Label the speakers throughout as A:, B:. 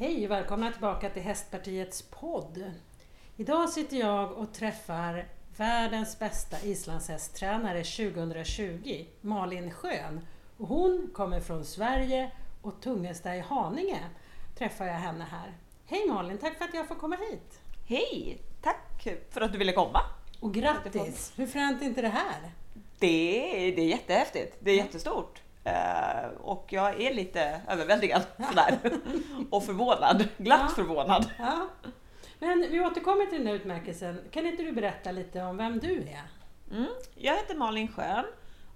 A: Hej och välkomna tillbaka till Hästpartiets podd. Idag sitter jag och träffar världens bästa islandshästtränare 2020, Malin Schön. Och hon kommer från Sverige och Tungesta i Haninge träffar jag henne här. Hej Malin, tack för att jag får komma hit.
B: Hej! Tack för att du ville komma.
A: Och grattis! Hur fränt är inte det här?
B: Det är, det är jättehäftigt. Det är jättestort. Uh, och jag är lite överväldigad sådär. och förvånad. Glatt
A: Ja.
B: förvånad.
A: Ja. Men vi återkommer till den här utmärkelsen. Kan inte du berätta lite om vem du är?
B: Mm. Jag heter Malin Schön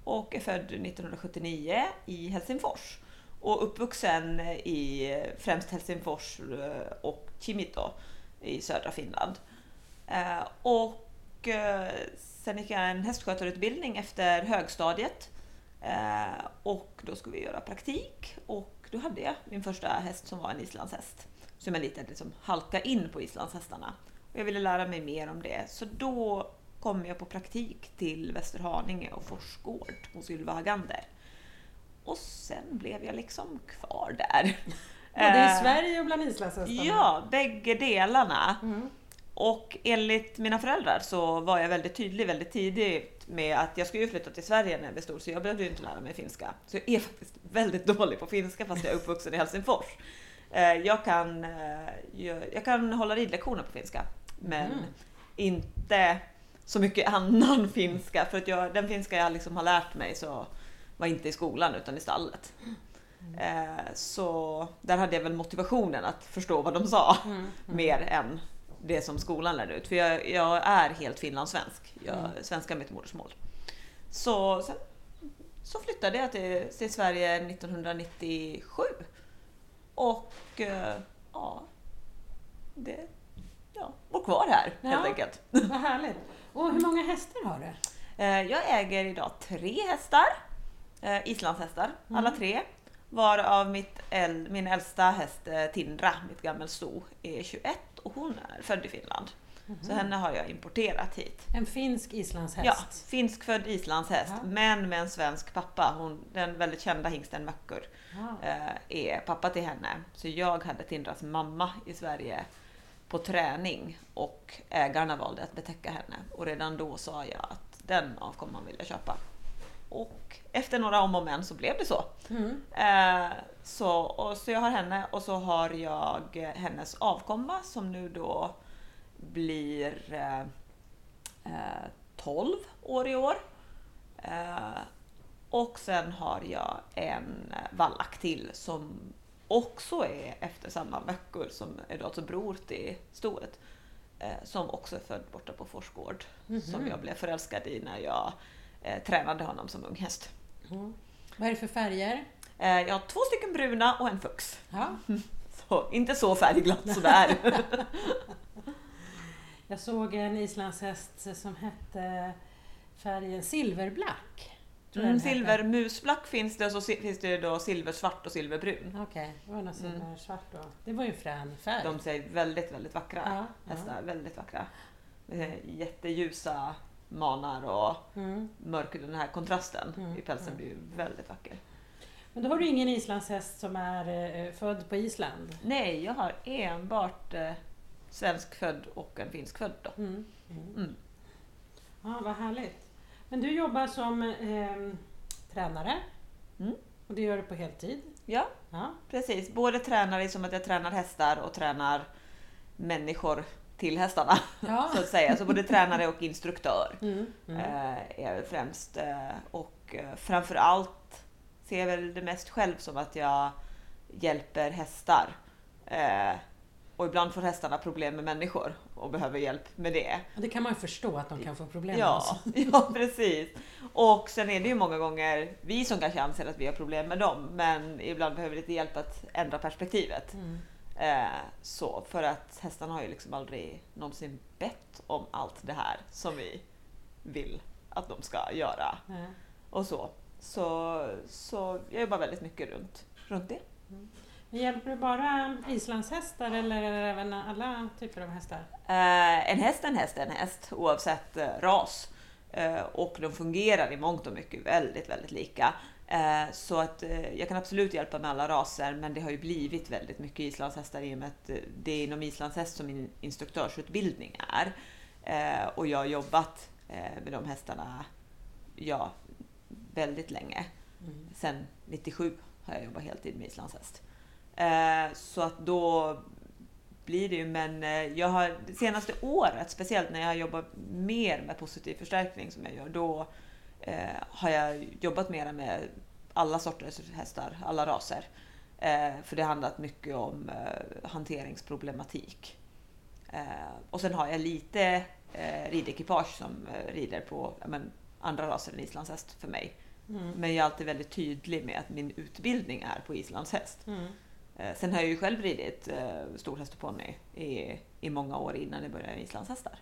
B: och är född 1979 i Helsingfors. Och uppvuxen i främst Helsingfors eh, och Kimito i södra Finland. Eh, Och sen gick jag en hästskötarutbildning efter högstadiet. Eh, Och då skulle vi göra praktik och då hade jag min första häst som var en islandshäst. Som jag lite liksom halka in på islandshästarna. Och jag ville lära mig mer om det. Så då kom jag på praktik till Västerhaninge och Forsgård hos Ylva Hagander. Och sen blev jag liksom kvar där.
A: Både i
B: Eh,
A: Sverige och bland islandshästarna?
B: Ja, bägge delarna.
A: Mm.
B: Och enligt mina föräldrar så var jag väldigt tydlig väldigt tidigt med att jag skulle ju flytta till Sverige när jag blev stor så jag behövde ju inte lära mig finska. Så jag är faktiskt väldigt dålig på finska fast jag är uppvuxen i Helsingfors. Eh, Jag kan, eh, jag kan hålla ridlektioner på finska men
A: Mhm.
B: inte så mycket annan finska för att jag, den finska jag liksom har lärt mig så var inte i skolan utan i stallet. Eh, Så där hade jag väl motivationen att förstå vad de sa
A: Mm.
B: mer än det som skolan lärde ut. För jag, jag är helt finlandssvensk. Jag,
A: Mm.
B: Svenska är mitt modersmål. Så sen så flyttade jag till, till Sverige 1997. Och eh, ja, det, ja, bor kvar här
A: Ja.
B: helt enkelt.
A: Vad härligt. Och hur många hästar har du?
B: Eh, Jag äger idag tre hästar, eh, islandshästar,
A: Mm.
B: alla tre. Varav mitt min äldsta häst eh, Tindra, mitt gammelsto, är 21 och hon är född i Finland. Så henne har jag importerat hit.
A: En finsk islandshäst?
B: Ja, finskfödd islandshäst,
A: Ja.
B: men med en svensk pappa. Hon, den väldigt kända hingsten Möckur
A: Ja.
B: eh, är pappa till henne. Så jag hade Tindras mamma i Sverige på träning och ägarna valde att betäcka henne. Och redan då sa jag att den avkomman vill jag köpa. Och efter några om och men så blev det så.
A: Mm.
B: Eh, så, och så jag har henne och så har jag eh, hennes avkomma som nu då blir eh, eh, 12 år i år. Eh, och sen har jag en eh, vallack till som också är efter samma veckor som är då alltså bror till stoet. Eh, som också är född borta på Forsgård. Som jag blev förälskad i när jag eh, tränade honom som ung häst.
A: Mm. Vad är det för färger?
B: Eh, jag har två stycken bruna och en fux.
A: Ja.
B: Så, inte så färgglatt sådär.
A: Jag såg en islandshäst som hette färgen silverblack.
B: Mm, silvermusblack finns det och så finns det då silversvart och silverbrun.
A: Okej, det var något silversvart då. Det var ju frän färg.
B: De ser väldigt, väldigt vackra
A: Ja,
B: hästar. Väldigt vackra. Eh, Jätteljusa manar och
A: Mm.
B: mörk, den här kontrasten
A: Mm,
B: i pälsen blir ju väldigt vacker.
A: Men då har du ingen islandshäst som är eh, född på Island?
B: Nej, jag har enbart eh, svenskfödd och en finskfödd då.
A: Mm. Mm.
B: Mm.
A: Ja, vad härligt. Men du jobbar som eh, tränare
B: Mm.
A: och det gör du på heltid?
B: Ja,
A: Ja.
B: precis. Både tränare som att jag tränar hästar och tränar människor till hästarna.
A: Ja.
B: så att säga. Så både tränare och instruktör
A: Mm. Mm.
B: eh, är främst. Eh, och eh, framför allt ser jag väl det mest själv som att jag hjälper hästar. Och ibland får hästarna problem med människor och behöver hjälp med det.
A: Det kan man ju förstå att de kan få problem med.
B: Ja,
A: Alltså.
B: ja, precis. Och sen är det ju många gånger vi som kanske anser att vi har problem med dem, men ibland behöver vi lite hjälp att ändra perspektivet.
A: Mm.
B: Eh, så, för att hästarna har ju liksom aldrig någonsin bett om allt det här som vi vill att de ska göra.
A: Ja.
B: Och så. Så, så jag jobbar väldigt mycket runt, runt det.
A: Men Hjälper du bara islandshästar eller även alla typer av hästar?
B: Eh, en häst är en häst är en häst oavsett eh, ras. Eh, och de fungerar i mångt och mycket väldigt, väldigt lika. Eh, så att eh, jag kan absolut hjälpa med alla raser men det har ju blivit väldigt mycket islandshästar i och med att eh, det är inom islandshäst som min instruktörsutbildning är. Och jag har jobbat med de hästarna ja, väldigt länge. Mm. Sen 97 har jag jobbat heltid med islandshäst. Så att då blir det ju, men jag har det senaste året, speciellt när jag har jobbat mer med positiv förstärkning som jag gör, då har jag jobbat mera med alla sorters hästar, alla raser. Eh, för det har handlat mycket om eh, hanteringsproblematik. Eh, och sen har jag lite eh, ridekipage som eh, rider på men, andra raser än islandshäst för mig. Mm. Men jag är alltid väldigt tydlig med att min utbildning är på islandshäst. Mm. Eh, sen har jag ju själv ridit eh, storhäst och ponny i, i många år innan jag började med islandshästar.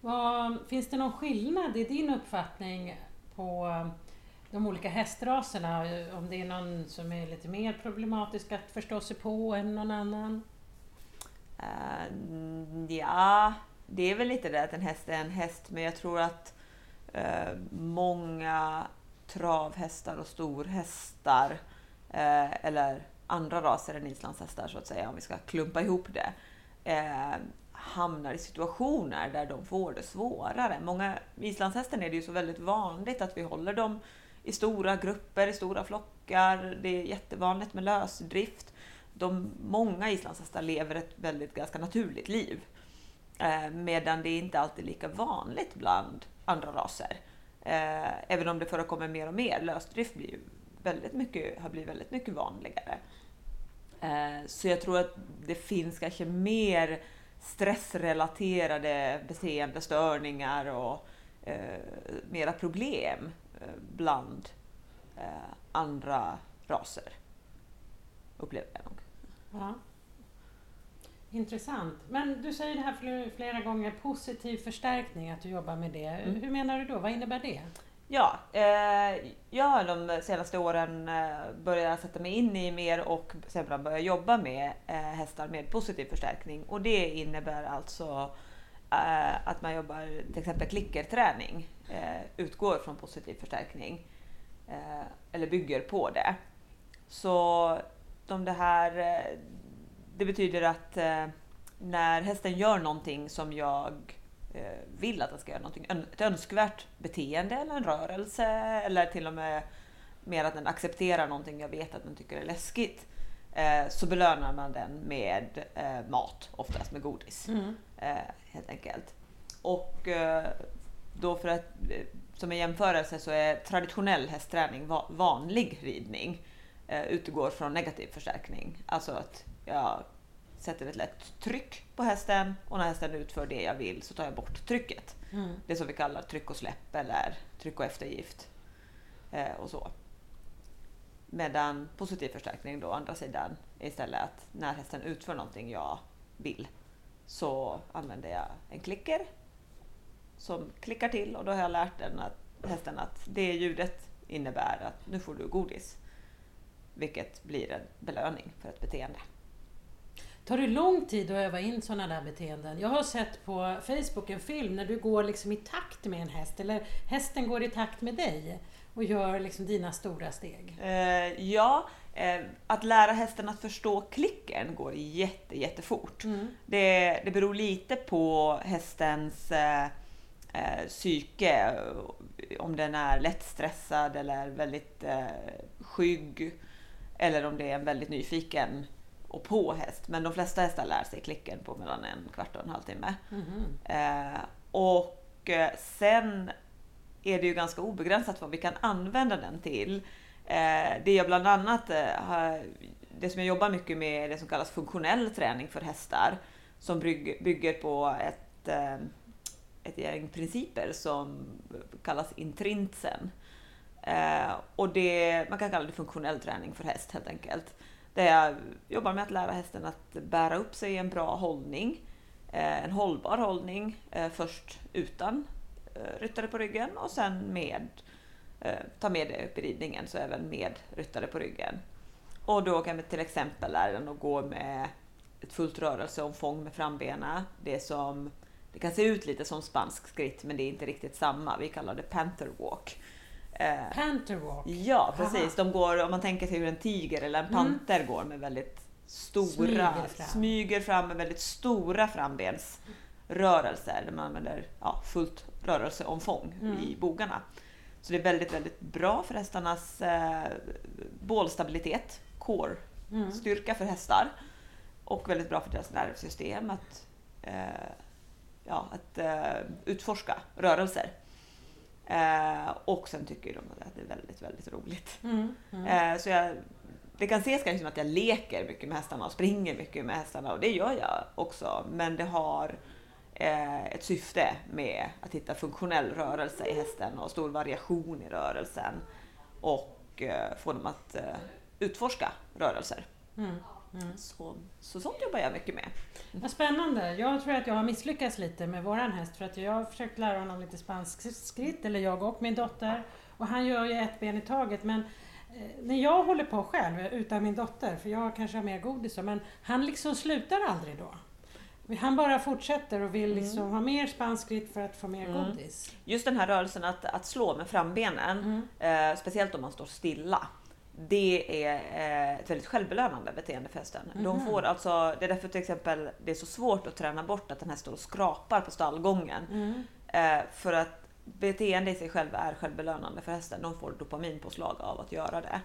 A: Vad, finns det någon skillnad i din uppfattning på eh, de olika hästraserna? Om det är någon som är lite mer problematisk att förstå sig på än någon annan?
B: Uh, ja, det är väl lite det att en häst är en häst, men jag tror att uh, många travhästar och storhästar, uh, eller andra raser än islandshästar så att säga, om vi ska klumpa ihop det, hamnar i situationer där de får det svårare. Många islandshästen är det ju så väldigt vanligt att vi håller dem i stora grupper, i stora flockar. Det är jättevanligt med lösdrift. De, många islandshästar lever ett väldigt ganska naturligt liv. Eh, medan det inte alltid är lika vanligt bland andra raser. Eh, även om det förekommer mer och mer. Lösdrift blir väldigt mycket, har blivit väldigt mycket vanligare. Eh, så jag tror att det finns kanske mer stressrelaterade beteendestörningar och eh, mera problem eh, bland eh, andra raser. Upplever jag nog. Ja.
A: Intressant. Men du säger det här flera gånger, positiv förstärkning, att du jobbar med det. Mm. Hur menar du då? Vad innebär det?
B: Ja, eh, jag har de senaste åren eh, börjat sätta mig in i mer och sedan börjat jobba med eh, hästar med positiv förstärkning. Och det innebär alltså eh, att man jobbar till exempel klickerträning, eh, utgår från positiv förstärkning eh, eller bygger på det. Så de det här, eh, det betyder att eh, när hästen gör någonting som jag vill att den ska göra någonting, ett önskvärt beteende eller en rörelse eller till och med mer att den accepterar någonting jag vet att den tycker är läskigt. Eh, så belönar man den med eh, mat, oftast med godis. Mm. Helt enkelt. Och då för att, som en jämförelse så är traditionell hästträning vanlig ridning utgår från negativ förstärkning. Alltså att jag sätter ett lätt tryck på hästen och när hästen utför det jag vill så tar jag bort trycket. Mm. Det som vi kallar tryck och släpp eller tryck och eftergift. Eh, och så. Medan positiv förstärkning då, andra sidan, är istället att när hästen utför någonting jag vill så använder jag en klicker som klickar till och då har jag lärt den att, hästen att det ljudet innebär att nu får du godis. Vilket blir en belöning för ett beteende.
A: Tar det lång tid att öva in sådana där beteenden? Jag har sett på Facebook en film när du går liksom i takt med en häst, eller hästen går i takt med dig och gör liksom dina stora steg.
B: Uh, ja, uh, att lära hästen att förstå klicken går jätte, jättefort. Mm. Det, det beror lite på hästens uh, psyke, om den är lätt stressad eller väldigt skygg eller om det är en väldigt nyfiken och på häst. Men de flesta hästar lär sig klicken på mellan en kvart och en halvtimme. Mm. Eh, och eh, sen är det ju ganska obegränsat vad vi kan använda den till. Eh, det jag bland annat eh, har, det som jag jobbar mycket med är det som kallas funktionell träning för hästar. Som bygger på ett, eh, ett gäng principer som kallas intrinsen. Eh, och det, man kan kalla det funktionell träning för häst helt enkelt. Där jag jobbar med att lära hästen att bära upp sig i en bra hållning. Eh, en hållbar hållning. Eh, först utan eh, ryttare på ryggen och sen med ta med det upp i ridningen, så även med ryttare på ryggen. Och då kan vi till exempel lära den att gå med ett fullt rörelseomfång med frambenen. Det, som, det kan se ut lite som spansk skritt men det är inte riktigt samma. Vi kallar det panther walk. Eh,
A: Panther walk.
B: Ja, precis. De går, om man tänker sig hur en tiger eller en panter går med väldigt stora,
A: Smyger fram.
B: smyger fram med väldigt stora frambensrörelser där man använder ja, fullt rörelseomfång i bogarna. Så det är väldigt, väldigt bra för hästarnas eh, bålstabilitet, core-styrka för hästar. Och väldigt bra för deras nervsystem att, eh, ja, att eh, utforska rörelser. Eh, och sen tycker de att det är väldigt, väldigt roligt.
A: Mm. Mm.
B: Eh, så jag, det kan ses kanske som att jag leker mycket med hästarna och springer mycket med hästarna och det gör jag också. Men det har eh, ett syfte med att hitta funktionell rörelse i hästen och stor variation i rörelsen och eh, få dem att eh, utforska rörelser.
A: Mm. Mm.
B: Så, så sånt jobbar jag mycket med.
A: Vad spännande. Jag tror att jag har misslyckats lite med våran häst för att jag har försökt lära honom lite spansk skritt, eller jag och min dotter. Och han gör ju ett ben i taget men eh, när jag håller på själv utan min dotter, för jag kanske har mer godis men han liksom slutar aldrig då. Han bara fortsätter och vill liksom ha mer spansk skritt för att få mer
B: Mm.
A: godis.
B: Just den här rörelsen att, att slå med frambenen,
A: Mm.
B: eh, speciellt om man står stilla. Det är eh, ett väldigt självbelönande beteende för hästen. De
A: Mhm.
B: får alltså, det är därför till exempel det är så svårt att träna bort att den här står och skrapar på stallgången.
A: Mm.
B: Eh, för att beteende i sig själv är självbelönande för hästen. De får dopaminpåslag av att göra det.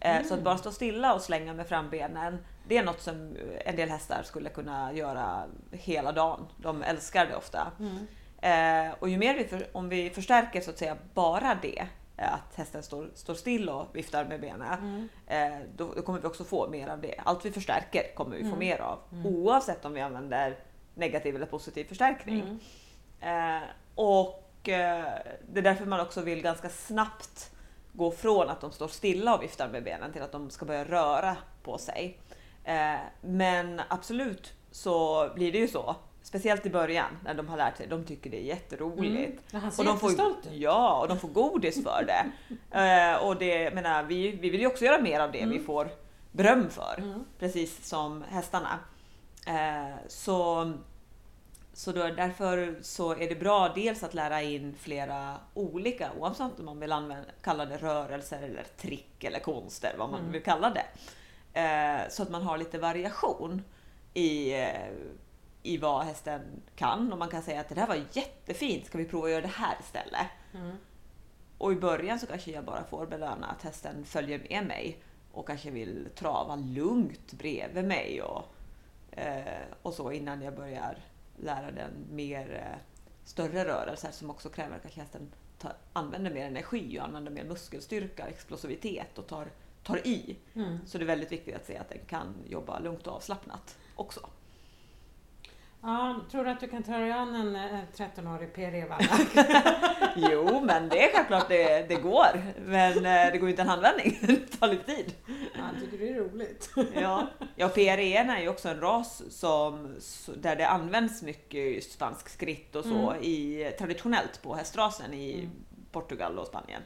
B: Eh, så att bara stå stilla och slänga med frambenen, det är något som en del hästar skulle kunna göra hela dagen. De älskar det ofta.
A: Mm.
B: Och ju mer vi, för, om vi förstärker så att säga bara det, att hästen står, står still och viftar med benen,
A: Mm.
B: eh, då, då kommer vi också få mer av det. Allt vi förstärker kommer vi få
A: Mm.
B: mer av, oavsett om vi använder negativ eller positiv förstärkning.
A: Mm.
B: Eh, och eh, det är därför man också vill ganska snabbt gå från att de står stilla och viftar med benen till att de ska börja röra på sig. Eh, men absolut så blir det ju så. Speciellt i början när de har lärt sig. De tycker det är jätteroligt.
A: Mm. Ja, han ser
B: Och de får,
A: ut.
B: ja, och de får godis för det. Eh, och det menar, vi, vi vill ju också göra mer av det vi får beröm för.
A: Mm.
B: Precis som hästarna. Eh, så så då, därför så är det bra dels att lära in flera olika, oavsett om man vill använda, kalla det rörelser eller trick eller konster, vad man
A: Mm.
B: vill kalla det. Eh, så att man har lite variation i, eh, i vad hästen kan. Och man kan säga att det där var jättefint, ska vi prova att göra det här istället?
A: Mm.
B: Och i början så kanske jag bara får belöna att hästen följer med mig och kanske vill trava lugnt bredvid mig och, eh, och så innan jag börjar lära den mer eh, större rörelser som också kräver att hästen tar, använder mer energi och använder mer muskelstyrka, explosivitet och tar, tar i.
A: Mm.
B: Så det är väldigt viktigt att se att den kan jobba lugnt och avslappnat också.
A: Ja, tror du att du kan ta dig an en eh, 13-årig Per Evalla?
B: Jo, men det är självklart det, det går. Men eh, det går ju inte en handvändning. Det tar lite tid.
A: Han tycker det är roligt.
B: Ja, ja PRE'n är ju också en ras som, där det används mycket just spansk skritt och så
A: Mm.
B: i, traditionellt på hästrasen i
A: Mm.
B: Portugal och Spanien.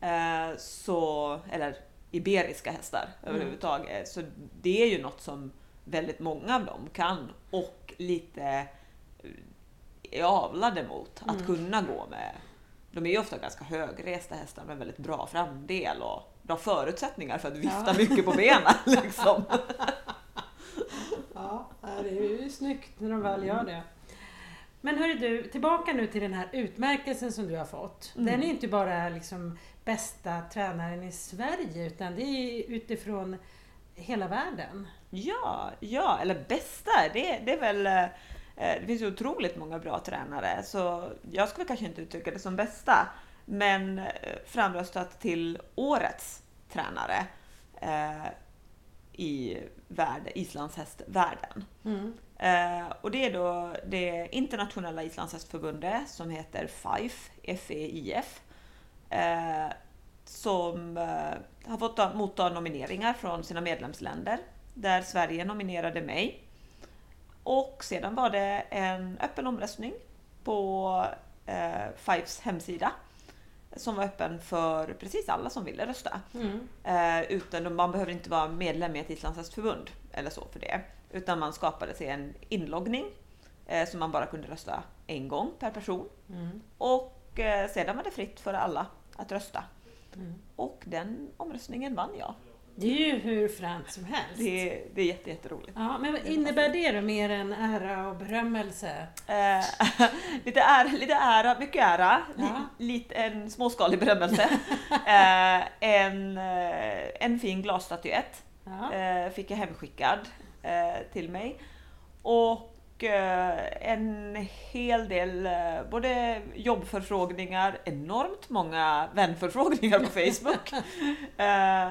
B: Eh, så, eller iberiska hästar
A: Mm.
B: överhuvudtaget. Så det är ju något som väldigt många av dem kan och lite eh, är avlade mot att
A: Mm.
B: kunna gå med. De är ju ofta ganska högresta hästar med väldigt bra framdel och bra förutsättningar för att vifta
A: Ja.
B: mycket på benen. Liksom.
A: Ja, det är ju snyggt när de väl gör det. Men hörru du, tillbaka nu till den här utmärkelsen som du har fått.
B: Mm.
A: Den är inte bara liksom bästa tränaren i Sverige utan det är utifrån hela världen.
B: Ja, ja, eller bästa, det, det är väl... eh, Det finns ju otroligt många bra tränare, så jag skulle kanske inte uttrycka det som bästa. Men eh, framröstat till årets tränare eh, i värld, islandshästvärlden.
A: Mm.
B: Eh, och det är då det internationella islandshästförbundet som heter FIF, F-E-I-F. Eh, som eh, har fått ta- motta nomineringar från sina medlemsländer. Där Sverige nominerade mig. Och sedan var det en öppen omröstning på eh, FIFs hemsida. Som var öppen för precis alla som ville rösta.
A: Mm.
B: Eh, utan man behöver inte vara medlem i ett islandshästförbund eller så för det. Utan man skapade sig en inloggning eh, så man bara kunde rösta en gång per person.
A: Mm.
B: Och eh, sedan var det fritt för alla att rösta.
A: Mm.
B: Och den omröstningen vann jag.
A: Det är ju hur fränt som helst.
B: Det, är- det är jätte, jätteroligt.
A: Ja, men vad innebär det då mer än ära och berömmelse?
B: Eh, lite, ära, lite ära, mycket ära, li,
A: Ja.
B: lite, en småskalig berömmelse. eh, en, eh, en fin glasstatyett
A: Ja.
B: eh, fick jag hemskickad eh, till mig. Och en hel del eh, både jobbförfrågningar, enormt många vänförfrågningar på Facebook. eh,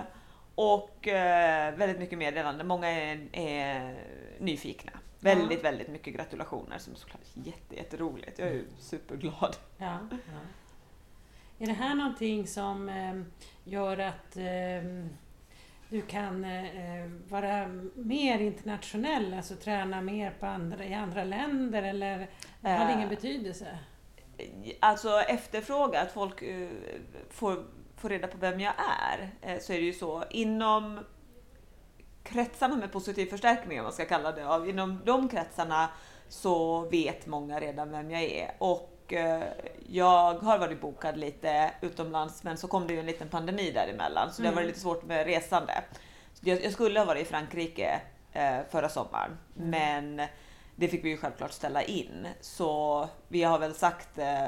B: och eh, väldigt mycket meddelanden. Många är, är nyfikna. Väldigt, väldigt mycket gratulationer som såklart är jätte, jätteroligt. Jag är ju superglad.
A: Ja, ja. Är det här någonting som eh, gör att eh, du kan eh, vara mer internationell, alltså träna mer på andra, i andra länder eller har det ingen
B: Eh,
A: betydelse?
B: Alltså efterfråga, att folk eh, får, får reda på vem jag är, eh, så är det ju så. Inom kretsarna med positiv förstärkning, om man ska kalla det, av, inom de kretsarna så vet många redan vem jag är. Och eh, jag har varit bokad lite utomlands, men så kom det ju en liten pandemi däremellan, så det har
A: Mm.
B: varit lite svårt med resande. Jag, skulle ha varit i Frankrike eh, förra sommaren, men det fick vi ju självklart ställa in. Så vi har väl sagt, eh,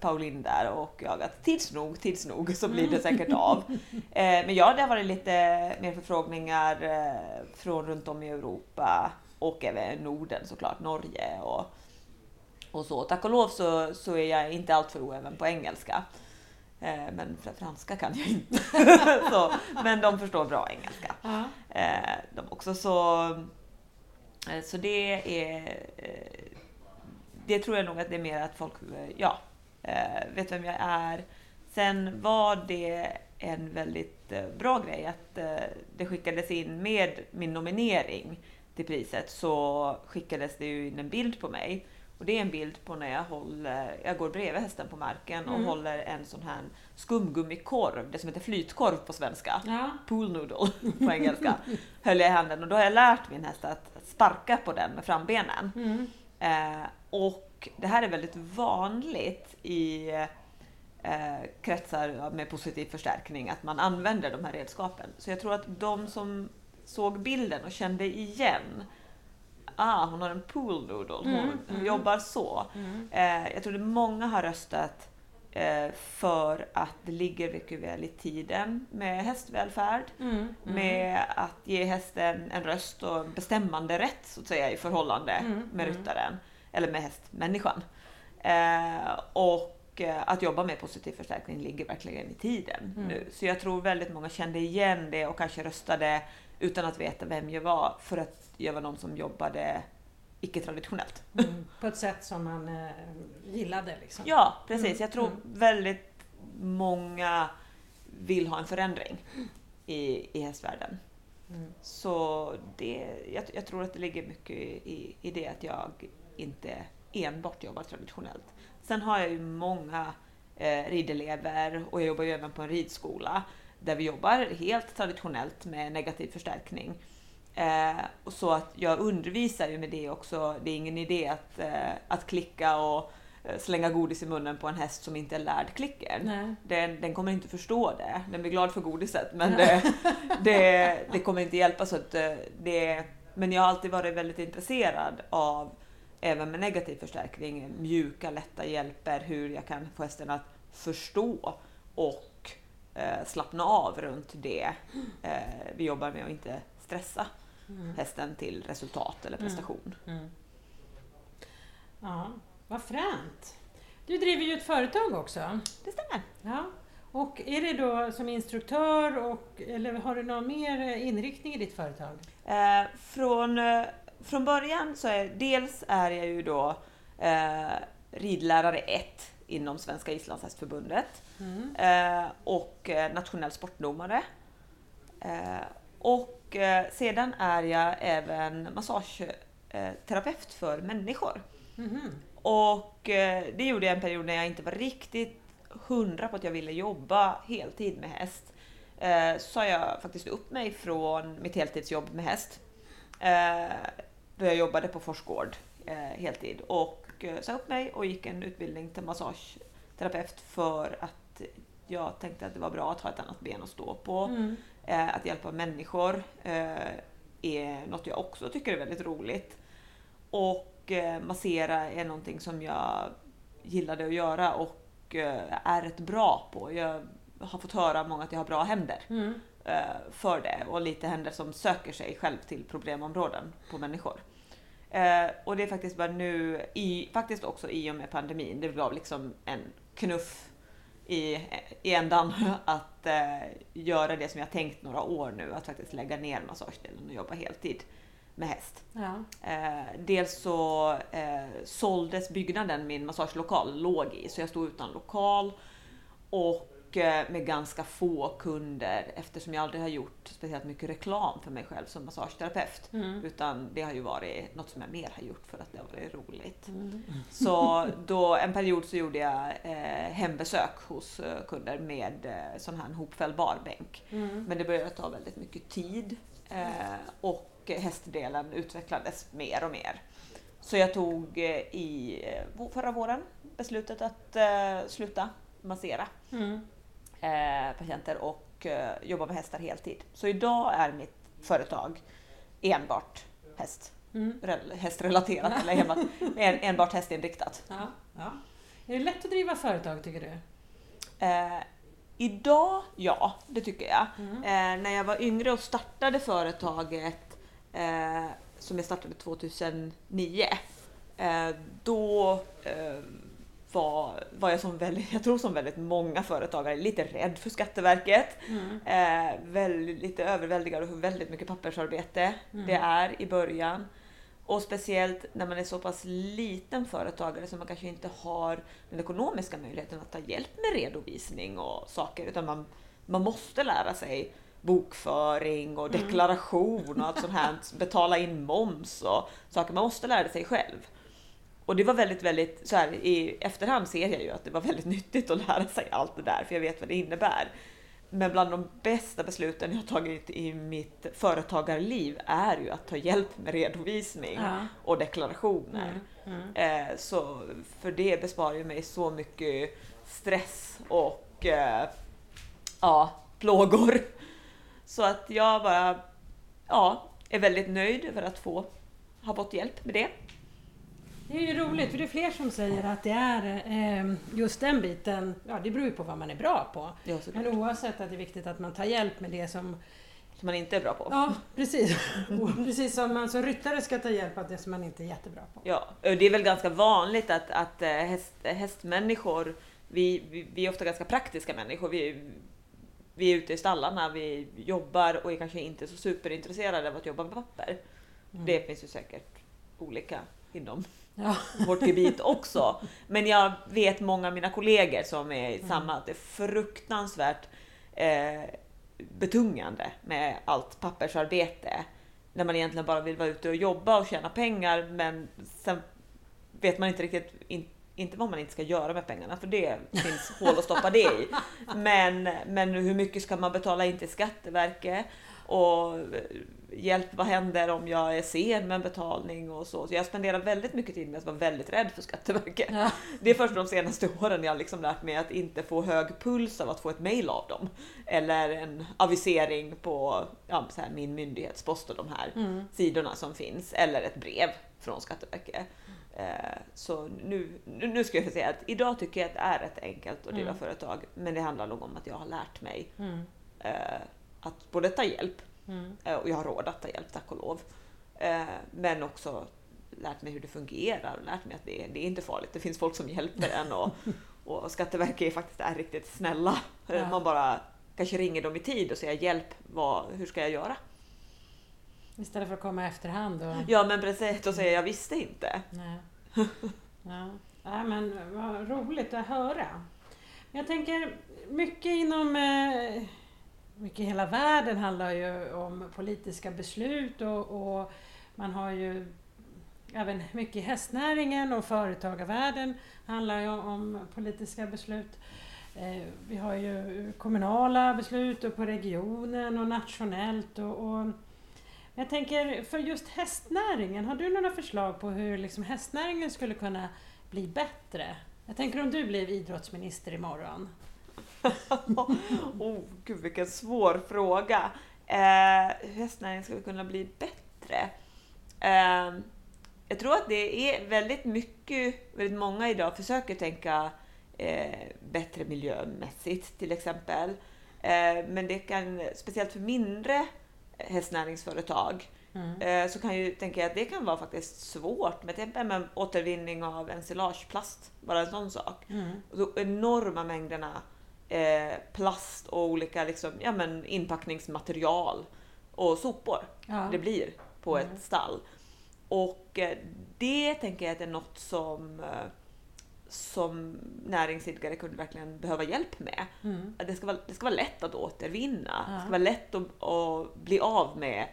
B: Pauline där och jag, att tids nog, tids nog så blir det säkert av. Eh, men ja, det har varit lite mer förfrågningar eh, från runt om i Europa och även Norden såklart, Norge och, och så. Tack och lov så, så är jag inte alltför oäven på engelska. Eh, men fr- franska kan jag inte. så, men de förstår bra engelska.
A: Ja.
B: Eh, de också så, eh, så det är eh, det tror jag nog att det är mer att folk eh, ja, vet vem jag är. Sen var det en väldigt bra grej att det skickades in med min nominering till priset så skickades det ju in en bild på mig. Och det är en bild på när jag håller, jag går bredvid hästen på marken och
A: Mm.
B: håller en sån här skumgummikorv, det som heter flytkorv på svenska
A: Ja.
B: pool noodle på engelska, höll jag i handen och då har jag lärt min häst att sparka på den med frambenen.
A: Mm.
B: Eh, och det här är väldigt vanligt i eh, kretsar med positiv förstärkning att man använder de här redskapen. Så jag tror att de som såg bilden och kände igen Ah, hon har en pool noodle, hon,
A: Mm,
B: hon
A: mm.
B: jobbar så.
A: Mm.
B: Eh, jag tror att många har röstat eh, för att det ligger mycket väl i tiden med hästvälfärd.
A: Mm. Mm.
B: Med att ge hästen en röst och en bestämmande rätt så att säga i förhållande
A: Mm,
B: med
A: mm.
B: ryttaren. Eller med hästmänniskan. Eh, och eh, att jobba med positiv förstärkning ligger verkligen i tiden
A: Mm.
B: nu. Så jag tror väldigt många kände igen det och kanske röstade utan att veta vem jag var för att jag var någon som jobbade icke-traditionellt.
A: Mm. På ett sätt som man eh, gillade liksom.
B: Ja, precis.
A: Mm,
B: Jag tror
A: mm.
B: väldigt många vill ha en förändring i, i hästvärlden.
A: Mm.
B: Så det, jag, jag tror att det ligger mycket i, i det att jag inte enbart jobbar traditionellt. Sen har jag ju många eh, ridelever och jag jobbar ju även på en ridskola där vi jobbar helt traditionellt med negativ förstärkning. Eh, och så att jag undervisar ju med det också. Det är ingen idé att, eh, att klicka och eh, slänga godis i munnen på en häst som inte är lärd klicker.
A: Nej.
B: Den, den kommer inte förstå det. Den blir glad för godiset men det, det, det kommer inte hjälpa. Så att eh, det, men jag har alltid varit väldigt intresserad av, även med negativ förstärkning, mjuka lätta hjälper, hur jag kan få hästen att förstå och eh, slappna av runt det eh, vi jobbar med och inte stressa
A: Mm.
B: hästen till resultat eller
A: Mm.
B: prestation.
A: Mm. Ja, vad fränt. Du driver ju ett företag också.
B: Det stämmer.
A: Ja. Och är det då som instruktör och, eller har du någon mer eh, inriktning i ditt företag?
B: Eh, från, eh, från början så är dels är jag ju då eh, ridlärare 1 inom Svenska Islandshästförbundet
A: Mm.
B: eh, och eh, nationell sportdomare. Eh, och sedan är jag även massageterapeut för människor.
A: Mhm.
B: Och det gjorde jag en period när jag inte var riktigt hundra på att jag ville jobba heltid med häst. Så sa jag faktiskt upp mig från mitt heltidsjobb med häst. Då jag jobbade på Forsgård heltid. Och eh, sa upp mig och gick en utbildning till massageterapeut för att jag tänkte att det var bra att ha ett annat ben att stå på.
A: Mm.
B: Eh, att hjälpa människor eh, är något jag också tycker är väldigt roligt. Och massera är någonting som jag gillade att göra och är rätt bra på. Jag har fått höra många att jag har bra händer
A: Mm.
B: för det och lite händer som söker sig själv till problemområden på människor. Eh, och det är faktiskt bara nu, i, faktiskt också i och med pandemin, det var liksom en knuff i, i ändan att eh, göra det som jag tänkt några år nu, att faktiskt lägga ner massagedelen och jobba heltid med häst.
A: Ja.
B: Eh, dels så eh, såldes byggnaden min massagelokal låg i, så jag stod utan lokal och eh, med ganska få kunder eftersom jag aldrig har gjort speciellt mycket reklam för mig själv som massageterapeut.
A: Mm.
B: Utan det har ju varit något som jag mer har gjort för att det har varit roligt.
A: Mm.
B: Så då en period så gjorde jag eh, hembesök hos eh, kunder med eh, sån här hopfällbar bänk.
A: Mm.
B: Men det började ta väldigt mycket tid eh, och hästdelen utvecklades mer och mer. Så jag tog eh, i eh, förra våren beslutet att sluta massera
A: Mm.
B: Eh, patienter och eh, jobba med hästar heltid. Så idag är mitt företag enbart häst,
A: Mm.
B: rel- hästrelaterat eller enbart, en, enbart hästinriktat.
A: Ja. Ja. Är det lätt att driva företag tycker du?
B: Eh, idag, ja, det tycker jag.
A: Mm.
B: Eh, när jag var yngre och startade företaget, eh, som jag startade 2009, eh, då eh, var, var jag som väldigt, jag tror som väldigt många företagare, lite rädd för Skatteverket.
A: Mm.
B: Eh, väldigt, lite överväldigad av hur väldigt mycket pappersarbete
A: Mm.
B: det är i början. Och speciellt när man är så pass liten företagare som man kanske inte har den ekonomiska möjligheten att ta hjälp med redovisning och saker. Utan man, man måste lära sig bokföring och
A: Mm.
B: deklaration och allt sånt här. Betala in moms och saker. Man måste lära sig själv. Och det var väldigt, väldigt, så här, i efterhand ser jag ju att det var väldigt nyttigt att lära sig allt det där, för jag vet vad det innebär. Men bland de bästa besluten jag har tagit i mitt företagarliv är ju att ta hjälp med redovisning
A: Ja.
B: och deklarationer.
A: Mm. Mm.
B: Eh, så för det besparar ju mig så mycket stress och eh, ja, plågor. Så att jag bara ja, är väldigt nöjd över att få ha fått hjälp med det.
A: Det är ju roligt för det är fler som säger att det är eh, just den biten, ja det beror ju på vad man är bra på.
B: Ja.
A: Men oavsett att det är viktigt att man tar hjälp med det som,
B: Som man inte är bra på.
A: ja precis, precis som man som ryttare ska ta hjälp av det som man inte är jättebra på.
B: Ja, och det är väl ganska vanligt att, att eh, häst, hästmänniskor, vi, vi, vi är ofta ganska praktiska människor. Vi, vi är ute i stallarna, vi jobbar och är kanske inte så superintresserade av att jobba med papper.
A: Mm.
B: Det finns ju säkert olika inom
A: Ja.
B: vårt gebit också. Men jag vet många av mina kollegor som är i samma, att det är fruktansvärt eh, betungande med allt pappersarbete. När man egentligen bara vill vara ute och jobba och tjäna pengar men sen vet man inte riktigt in, inte vad man inte ska göra med pengarna för det finns hål att stoppa det i. Men, men hur mycket ska man betala in till Skatteverket? Och eh, hjälp, vad händer om jag är sen med en betalning och så. Så jag spenderar väldigt mycket tid med att vara väldigt rädd för Skatteverket.
A: Ja.
B: Det är först de senaste åren jag har liksom lärt mig att inte få hög puls av att få ett mail av dem. Eller en avisering på ja, så här, min myndighetspost och de här
A: Mm.
B: sidorna som finns. Eller ett brev från Skatteverket. Eh, Så nu, nu nu ska jag säga att idag tycker jag att det är rätt enkelt att driva
A: Mm.
B: företag. Men det handlar nog om att jag har lärt mig
A: Mm.
B: Att både ta hjälp,
A: Mm.
B: eh, och jag har råd att ta hjälp tack och lov. Eh, Men också lärt mig hur det fungerar och lärt mig att det, det är inte farligt. Det finns folk som hjälper en och, och Skatteverket är faktiskt är riktigt snälla. Eh,
A: Ja.
B: Man bara kanske ringer dem i tid och säger hjälp, vad, hur ska jag göra?
A: Istället för att komma i efterhand och...
B: Ja men precis, och säger jag visste inte.
A: Nej. Ja. ja, men vad roligt att höra. Jag tänker, mycket inom... eh, mycket i hela världen handlar ju om politiska beslut och, och man har ju även mycket i hästnäringen och företagarvärlden handlar ju om politiska beslut. Eh, vi har ju kommunala beslut och på regionen och nationellt och, och jag tänker, för just hästnäringen, har du några förslag på hur liksom hästnäringen skulle kunna bli bättre? Jag tänker om du blev idrottsminister imorgon.
B: oh, gud vilken svår fråga. Eh, hur hästnäringen ska kunna bli bättre? Eh, jag tror att det är väldigt mycket, väldigt många idag försöker tänka eh, bättre miljömässigt till exempel. Eh, men det kan, speciellt för mindre hästnäringsföretag,
A: Mm.
B: eh, så kan ju tänka att det kan vara faktiskt svårt med till exempel återvinning av ensilageplast, bara en sån sak.
A: Mm.
B: Och så enorma mängderna eh, plast och olika liksom, ja, men inpackningsmaterial och sopor
A: Ja.
B: det blir på
A: Mm.
B: ett stall. Och eh, det tänker jag att är något som, eh, som näringsidkare kunde verkligen behöva hjälp med.
A: Mm.
B: Att Det ska vara, det ska vara lätt att återvinna.
A: Ja.
B: Det ska vara lätt att, att bli av med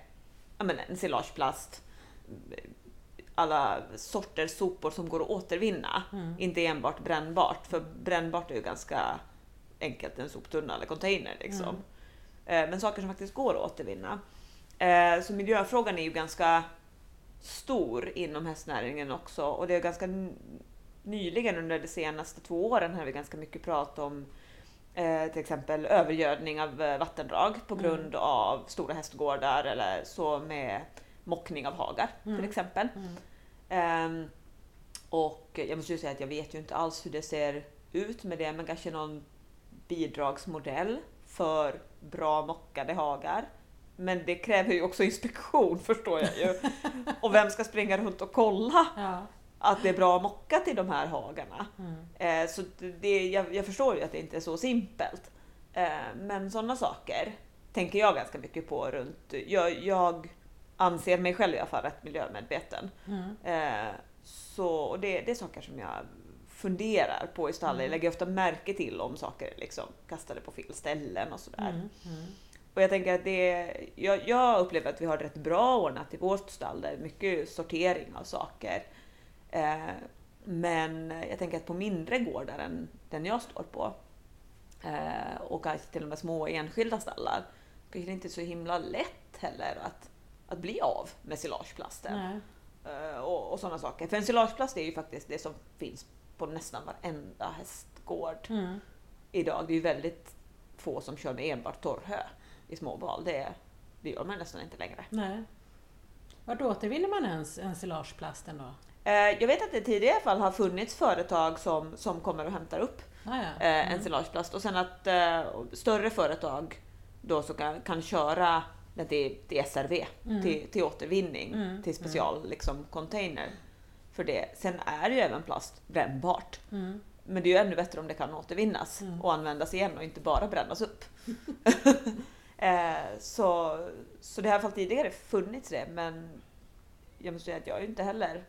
B: ja, men, ensilageplast, alla sorters sopor som går att återvinna.
A: Mm.
B: Inte enbart brännbart, för brännbart är ju ganska enkelt, en soptunna eller container. Liksom. Eh, Men saker som faktiskt går att återvinna. Eh, Så miljöfrågan är ju ganska stor inom hästnäringen också och det är ganska nyligen under de senaste två åren har vi ganska mycket prat om eh, till exempel övergödning av vattendrag på
A: Mm.
B: grund av stora hästgårdar eller så med mockning av hagar
A: Mm.
B: till exempel.
A: Mm.
B: Ehm, och jag måste ju säga att jag vet ju inte alls hur det ser ut med det, men kanske någon bidragsmodell för bra mockade hagar. Men det kräver ju också inspektion förstår jag ju. Och vem ska springa runt och kolla
A: Ja.
B: att det är bra mockat i de här hagarna?
A: Mm.
B: Eh, så det, jag, jag förstår ju att det inte är så simpelt. Eh, men sådana saker tänker jag ganska mycket på runt... Jag, jag anser mig själv i alla fall rätt miljömedveten.
A: Mm.
B: Eh, så, och det, det är saker som jag funderar på i stallet.
A: Mm.
B: lägger ofta märke till om saker liksom kastade på fel ställen och sådär.
A: Mm. Mm.
B: Och jag tänker att det, jag, jag upplever att vi har rätt bra ordnat i vårt stall. Det är mycket sortering av saker. Eh, men jag tänker att på mindre gårdar än den jag står på eh, och kanske till och med små enskilda stallar kanske det inte är så himla lätt heller att, att bli av med silageplasten eh, och, och sådana saker. För ensilageplast är ju faktiskt det som finns på nästan varenda hästgård
A: Mm.
B: idag. Det är ju väldigt få som kör med enbart torrhö i småval. Det, det gör man nästan inte längre.
A: Nej. Vart återvinner man ens ensilageplasten då?
B: Eh, jag vet att det tidigare i alla fall har funnits företag som, som kommer och hämtar upp
A: Ah, ja.
B: eh,
A: Mm.
B: ensilageplast och sen att eh, större företag då så kan, kan köra det till, till SRV,
A: Mm.
B: till, till återvinning,
A: Mm,
B: till special liksom, container för det. Sen är ju även plast brännbart.
A: Mm.
B: Men det är ju ännu bättre om det kan återvinnas
A: Mm.
B: och användas igen och inte bara brännas upp. eh, så, så det har i alla fall tidigare funnits det, men jag måste säga att jag är ju inte heller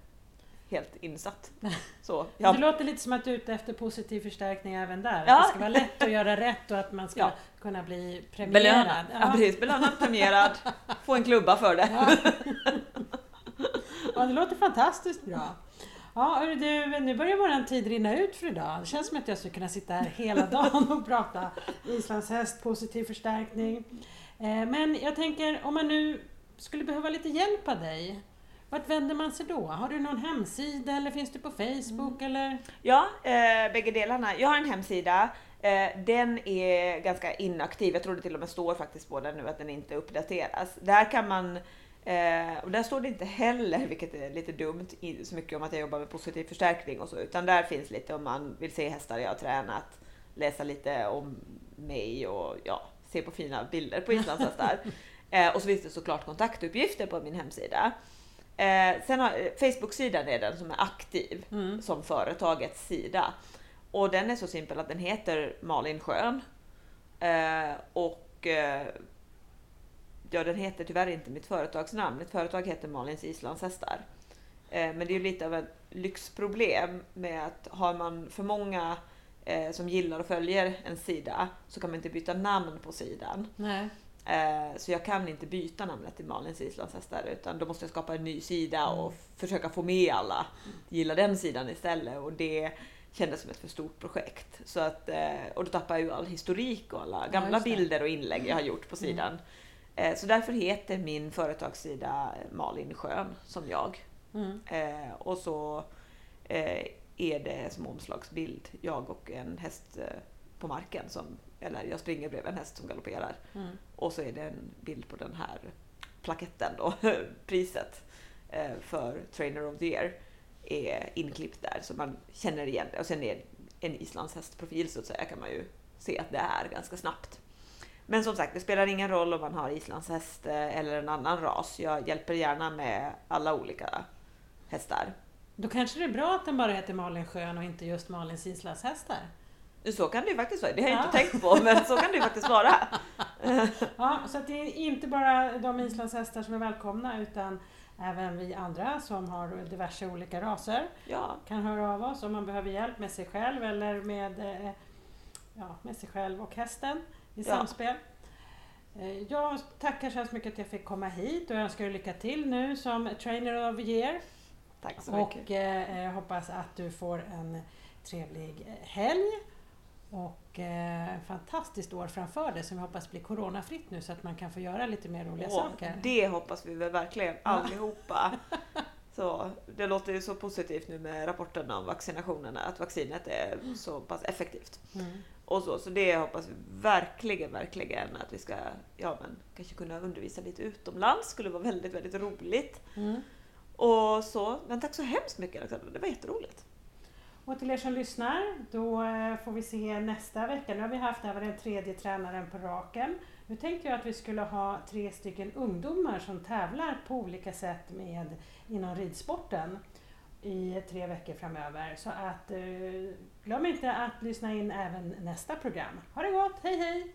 B: helt insatt. Så,
A: Det
B: ja,
A: låter lite som att du är ute efter positiv förstärkning även där.
B: Ja.
A: Att det ska vara lätt att göra rätt och att man ska
B: Ja.
A: kunna bli premierad.
B: belönad. Ja. precis, belönad, premierad, få en klubba för det.
A: Ja. det låter fantastiskt bra. Ja, du, nu börjar vår tid rinna ut för idag. Det känns som att jag skulle kunna sitta här hela dagen och prata islandshäst, positiv förstärkning. Eh, Men jag tänker, om man nu skulle behöva lite hjälp av dig, vart vänder man sig då? Har du någon hemsida eller finns du på Facebook eller?
B: Ja, eh, bägge delarna. Jag har en hemsida. Eh, den är ganska inaktiv. Jag tror det till och med står faktiskt på den nu att den inte uppdateras. Där kan man eh, och där står det inte heller, vilket är lite dumt, så mycket om att jag jobbar med positiv förstärkning och så, utan där finns lite om man vill se hästar jag har tränat, läsa lite om mig och ja, se på fina bilder på islandshästar. eh, och så finns det såklart kontaktuppgifter på min hemsida. Eh, sen har Facebook-sidan är den som är aktiv
A: Mm.
B: som företagets sida. Och den är så simpel att den heter Malin Schön. Eh, och eh, ja, den heter tyvärr inte mitt företagsnamn. Mitt företag heter Malins islandshästar. Eh, men det är ju lite av ett lyxproblem med att har man för många eh, som gillar och följer en sida så kan man inte byta namn på sidan.
A: Nej.
B: Eh, Så jag kan inte byta namnet till Malins islandshästar utan då måste jag skapa en ny sida och f- försöka få med alla gilla den sidan istället och det kändes som ett för stort projekt. Så att, och då tappar jag ju all historik och alla gamla
A: det.
B: bilder och inlägg jag har gjort på sidan. Eh, Så därför heter min företagssida Malin Schön som jag.
A: Mm.
B: Eh, Och så eh, är det som omslagsbild jag och en häst, eh, på marken. Som, eller jag springer bredvid en häst som galopperar.
A: Mm.
B: Och så är det en bild på den här plaketten då, priset eh, för Trainer of the Year är inklippt där så man känner igen det. Och sen är en islandshästprofil så att säga kan man ju se att det är ganska snabbt. Men som sagt, det spelar ingen roll om man har islandshäst eller en annan ras. Jag hjälper gärna med alla olika hästar.
A: Då kanske det är bra att den bara heter Malin Schön och inte just Malins islandshästar.
B: Så kan det ju faktiskt vara. Det har jag
A: Ja.
B: inte tänkt på, men så kan det ju faktiskt vara.
A: Ja, så att det är inte bara de islandshästar som är välkomna utan även vi andra som har diverse olika raser
B: Ja,
A: kan höra av oss om man behöver hjälp med sig själv eller med, eh, ja, med sig själv och hästen i samspel. Eh, Jag tackar så hemskt mycket att jag fick komma hit och jag önskar dig lycka till nu som Trainer of the Year.
B: tack så mycket.
A: Och eh, jag hoppas att du får en trevlig eh, helg och eh, fantastiskt år framför dig som vi hoppas blir coronafritt nu så att man kan få göra lite mer roliga
B: Åh,
A: saker.
B: Det hoppas vi väl verkligen allihopa. Så, det låter ju så positivt nu med rapporterna om vaccinationerna, att vaccinet är så pass effektivt.
A: Mm.
B: Och så, så det hoppas vi verkligen, verkligen att vi ska ja, men, kanske kunna undervisa lite utomlands. skulle vara väldigt, väldigt roligt.
A: Mm.
B: Och så, men tack så hemskt mycket Alexandra, det var jätteroligt.
A: Och till er som lyssnar, då eh, får vi se nästa vecka. Nu har vi haft över den tredje tränaren på raken. Nu tänkte jag att vi skulle ha tre stycken ungdomar som tävlar på olika sätt med inom ridsporten i tre veckor framöver. Så att eh, glöm inte att lyssna in även nästa program. Ha det gott, hej hej!